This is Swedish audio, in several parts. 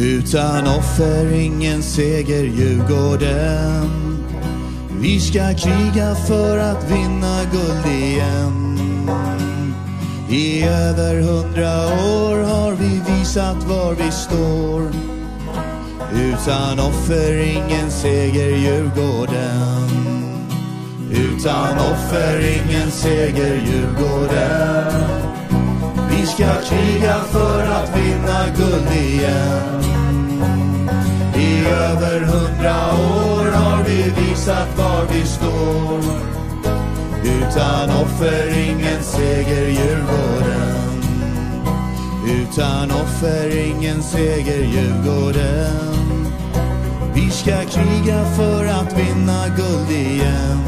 Utan offer ingen seger Djurgården. Vi ska kriga för att vinna guld igen. I över hundra år har vi visat var vi står. Utan offer ingen seger Djurgården. Utan offer ingen seger Djurgården. Vi ska kriga för att guld igen. I över hundra år har vi visat var vi står. Utan offer ingen seger Djurgården. Utan offer ingen seger Djurgården. Vi ska kriga för att vinna guld igen.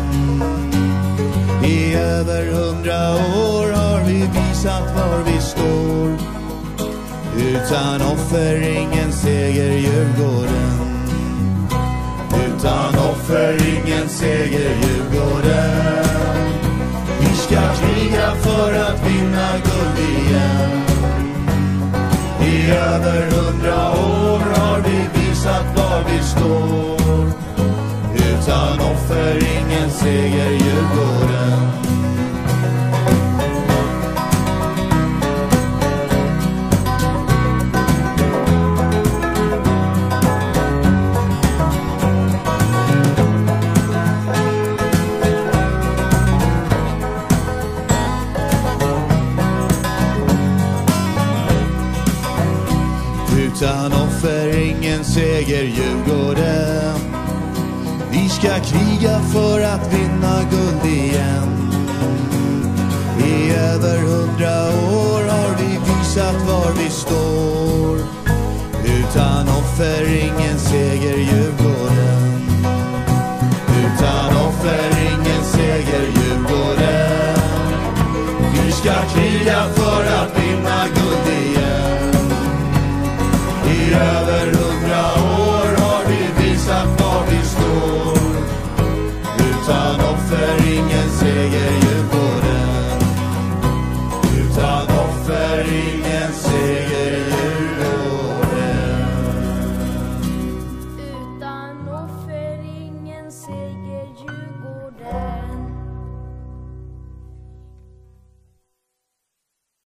I över hundra år har vi visat var vi står. Utan offer ingen seger Djurgården. Utan offer ingen seger Djurgården. Vi ska kriga för att vinna guld igen. I över hundra år har vi visat var vi står. Utan offer ingen seger utan offer ingen seger Djurgården. Vi ska kriga för att vinna guld igen. I över hundra år har vi visat var vi står. Utan offer ingen seger Djurgården. Utan offer ingen seger Djurgården. Vi ska kriga för att vinna guld igen. I över hundra år har du visat var vi står. Utan offer ingen seger ju på den. Utan offer ingen seger